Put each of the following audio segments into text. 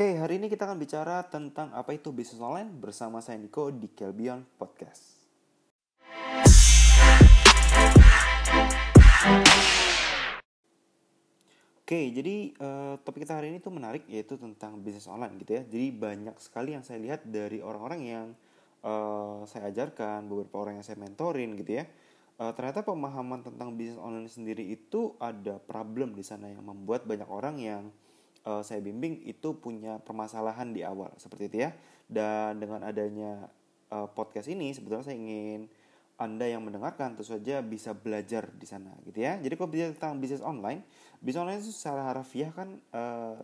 Oke, hari ini kita akan bicara tentang apa itu bisnis online bersama saya Niko di Kelbion Podcast. Oke, jadi uh, topik kita hari ini tuh menarik yaitu tentang bisnis online gitu ya. Jadi banyak sekali yang saya lihat dari orang-orang yang uh, saya ajarkan, beberapa orang yang saya mentorin gitu ya. Uh, ternyata pemahaman tentang bisnis online sendiri itu ada problem di sana yang membuat banyak orang yang saya bimbing itu punya permasalahan di awal seperti itu ya. Dan dengan adanya uh, podcast ini sebetulnya saya ingin anda yang mendengarkan tentu saja bisa belajar di sana gitu ya. Jadi kalau bicara tentang bisnis online, bisnis online itu secara harfiah kan uh,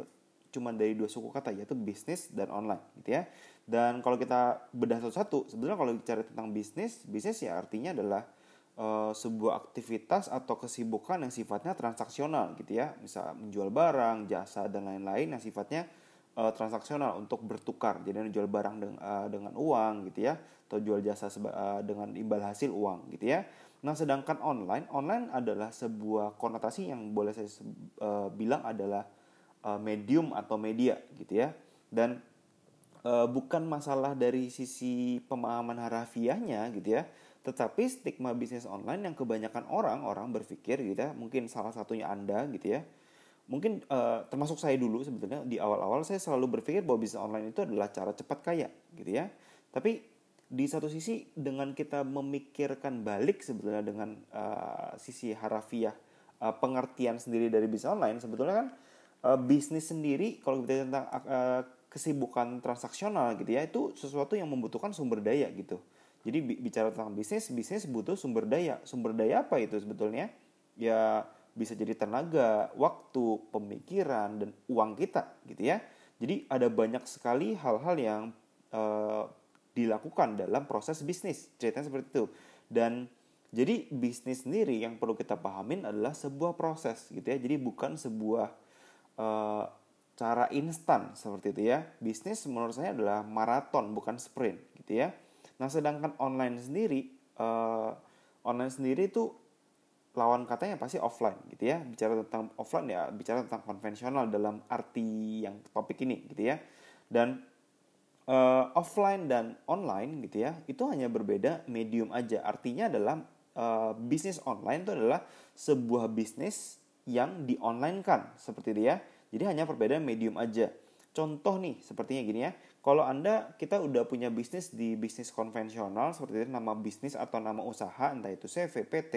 cuma dari dua suku kata yaitu bisnis dan online gitu ya. Dan kalau kita bedah satu-satu, sebenarnya kalau bicara tentang bisnis, bisnis ya artinya adalah uh, sebuah aktivitas atau kesibukan yang sifatnya transaksional gitu ya. Misal menjual barang, jasa dan lain-lain yang sifatnya uh, transaksional untuk bertukar. Jadi jual barang dengan, uh, dengan uang gitu ya atau jual jasa uh, dengan imbal hasil uang gitu ya. Nah, sedangkan online, online adalah sebuah konotasi yang boleh saya uh, bilang adalah uh, medium atau media gitu ya. Dan bukan masalah dari sisi pemahaman harafiahnya gitu ya, tetapi stigma bisnis online yang kebanyakan orang orang berpikir gitu ya, mungkin salah satunya Anda gitu ya. Mungkin uh, termasuk saya dulu sebetulnya di awal-awal saya selalu berpikir bahwa bisnis online itu adalah cara cepat kaya gitu ya. Tapi di satu sisi dengan kita memikirkan balik sebetulnya dengan uh, sisi harafiah uh, pengertian sendiri dari bisnis online sebetulnya kan uh, bisnis sendiri kalau kita tentang uh, kesibukan transaksional gitu ya itu sesuatu yang membutuhkan sumber daya gitu jadi bicara tentang bisnis bisnis butuh sumber daya sumber daya apa itu sebetulnya ya bisa jadi tenaga, waktu, pemikiran dan uang kita gitu ya. Jadi ada banyak sekali hal-hal yang uh, dilakukan dalam proses bisnis, ceritanya seperti itu. Dan jadi bisnis sendiri yang perlu kita pahamin adalah sebuah proses gitu ya. Jadi bukan sebuah uh, cara instan seperti itu ya. Bisnis menurut saya adalah maraton bukan sprint gitu ya. Nah sedangkan online sendiri, uh, online sendiri itu lawan katanya pasti offline gitu ya. Bicara tentang offline ya bicara tentang konvensional dalam arti yang topik ini gitu ya. Dan uh, offline dan online gitu ya itu hanya berbeda medium aja. Artinya adalah uh, bisnis online itu adalah sebuah bisnis yang di online kan seperti itu ya. Jadi hanya perbedaan medium aja contoh nih sepertinya gini ya kalau anda kita udah punya bisnis di bisnis konvensional seperti itu nama bisnis atau nama usaha entah itu CV PT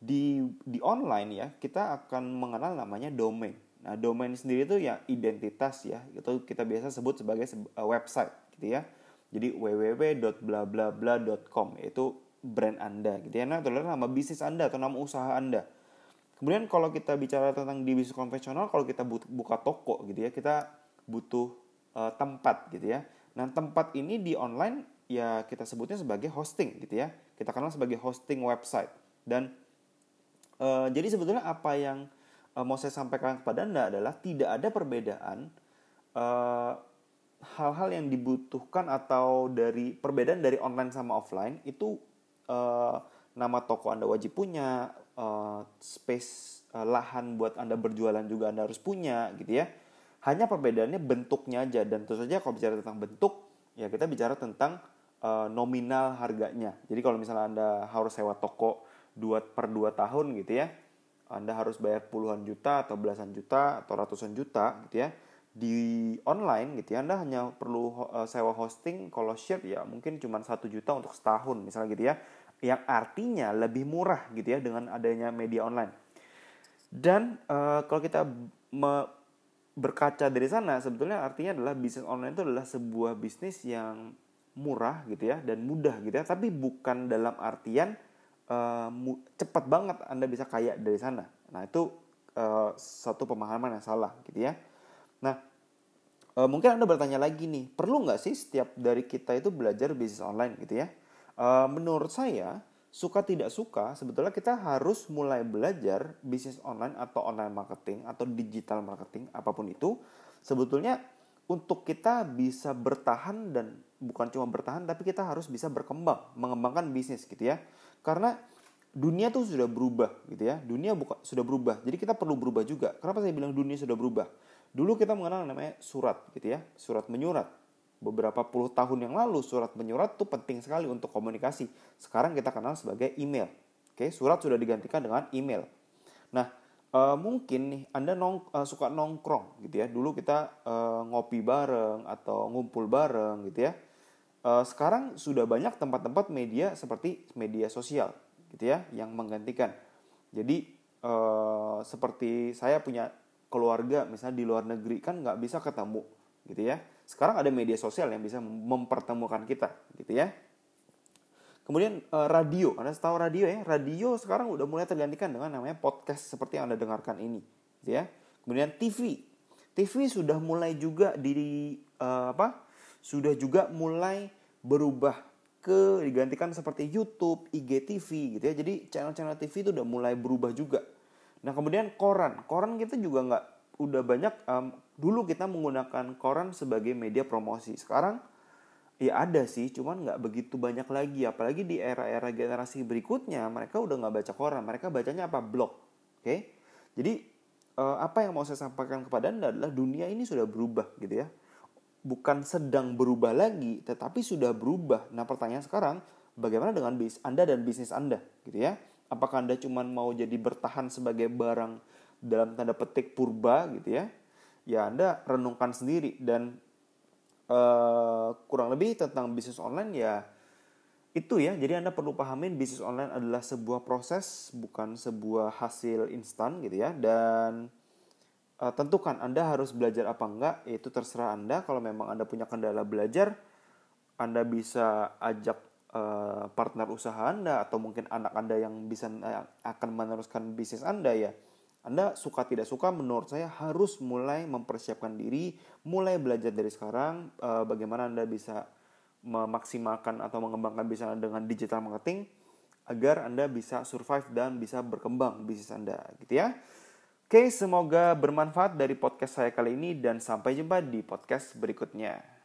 di di online ya kita akan mengenal namanya domain. Nah, domain sendiri itu ya identitas ya. Itu kita biasa sebut sebagai uh, website gitu ya. Jadi www.blablabla.com itu brand Anda gitu ya. Nah, itu adalah nama bisnis Anda atau nama usaha Anda. Kemudian kalau kita bicara tentang di bisnis konvensional, kalau kita buka toko gitu ya, kita butuh uh, tempat gitu ya. Nah, tempat ini di online ya kita sebutnya sebagai hosting gitu ya. Kita kenal sebagai hosting website. Dan Uh, jadi sebetulnya apa yang uh, mau saya sampaikan kepada Anda adalah tidak ada perbedaan eh, hal-hal yang dibutuhkan atau dari perbedaan dari online sama offline itu uh, nama toko Anda wajib punya, uh, space uh, lahan buat Anda berjualan juga Anda harus punya gitu ya. Hanya perbedaannya bentuknya aja. Dan tentu saja kalau bicara tentang bentuk ya kita bicara tentang uh, nominal harganya. Jadi kalau misalnya Anda harus sewa toko dua per dua tahun gitu ya anda harus bayar puluhan juta atau belasan juta atau ratusan juta gitu ya di online gitu ya Anda hanya perlu uh, sewa hosting kalau share ya mungkin cuma satu juta untuk setahun misalnya gitu ya. Yang artinya lebih murah gitu ya dengan adanya media online. Dan uh, kalau kita berkaca dari sana sebetulnya artinya adalah bisnis online itu adalah sebuah bisnis yang murah gitu ya dan mudah gitu ya tapi bukan dalam artian uh, cepat banget Anda bisa kaya dari sana. Nah, itu uh, satu pemahaman yang salah gitu ya. Nah, uh, mungkin Anda bertanya lagi nih, perlu nggak sih setiap dari kita itu belajar bisnis online gitu ya? Uh, menurut saya, suka tidak suka, sebetulnya kita harus mulai belajar bisnis online atau online marketing atau digital marketing, apa pun itu, sebetulnya untuk kita bisa bertahan dan bukan cuma bertahan tapi kita harus bisa berkembang, mengembangkan bisnis gitu ya. Karena dunia tuh sudah berubah gitu ya. Dunia buka, sudah berubah. Jadi kita perlu berubah juga. Kenapa saya bilang dunia sudah berubah? Dulu kita mengenal namanya surat gitu ya, surat menyurat. Beberapa puluh tahun yang lalu surat menyurat tuh penting sekali untuk komunikasi. Sekarang kita kenal sebagai email. Oke, surat sudah digantikan dengan email. Nah, uh, mungkin nih Anda nong, uh, suka nongkrong gitu ya. Dulu kita uh, ngopi bareng atau ngumpul bareng gitu ya. Uh, sekarang sudah banyak tempat-tempat media seperti media sosial gitu ya yang menggantikan. Jadi uh, seperti saya punya keluarga misalnya di luar negeri kan nggak bisa ketemu gitu ya. Sekarang ada media sosial yang bisa mempertemukan kita gitu ya. Kemudian uh, radio, Anda tahu radio ya? Radio sekarang udah mulai tergantikan dengan namanya podcast seperti yang Anda dengarkan ini, gitu ya. Kemudian TV. TV sudah mulai juga di uh, apa? Sudah juga mulai berubah ke digantikan seperti YouTube, IGTV gitu ya. Jadi channel-channel TV itu udah mulai berubah juga. Nah, kemudian koran. Koran kita juga nggak udah banyak um, dulu kita menggunakan koran sebagai media promosi. Sekarang ya ada sih cuman nggak begitu banyak lagi. Apalagi di era-era generasi berikutnya mereka udah nggak baca koran mereka bacanya apa? Blog oke? Okay? jadi uh, apa yang mau saya sampaikan kepada anda adalah dunia ini sudah berubah gitu ya. Bukan sedang berubah lagi tetapi sudah berubah. Nah pertanyaan sekarang bagaimana dengan bis anda dan bisnis anda gitu ya? Apakah anda cuma mau jadi bertahan sebagai barang dalam tanda petik purba gitu ya ya anda renungkan sendiri. Dan uh, kurang lebih tentang bisnis online ya itu ya. Jadi anda perlu pahamin bisnis online adalah sebuah proses bukan sebuah hasil instan gitu ya. Dan uh, tentukan anda harus belajar apa enggak itu terserah anda. Kalau memang anda punya kendala belajar anda bisa ajak uh, partner usaha anda atau mungkin anak anda yang bisa akan meneruskan bisnis anda ya anda suka tidak suka menurut saya harus mulai mempersiapkan diri, mulai belajar dari sekarang uh, bagaimana Anda bisa memaksimalkan atau mengembangkan bisnis Anda dengan digital marketing agar Anda bisa survive dan bisa berkembang bisnis Anda gitu ya. Oke, semoga bermanfaat dari podcast saya kali ini dan sampai jumpa di podcast berikutnya.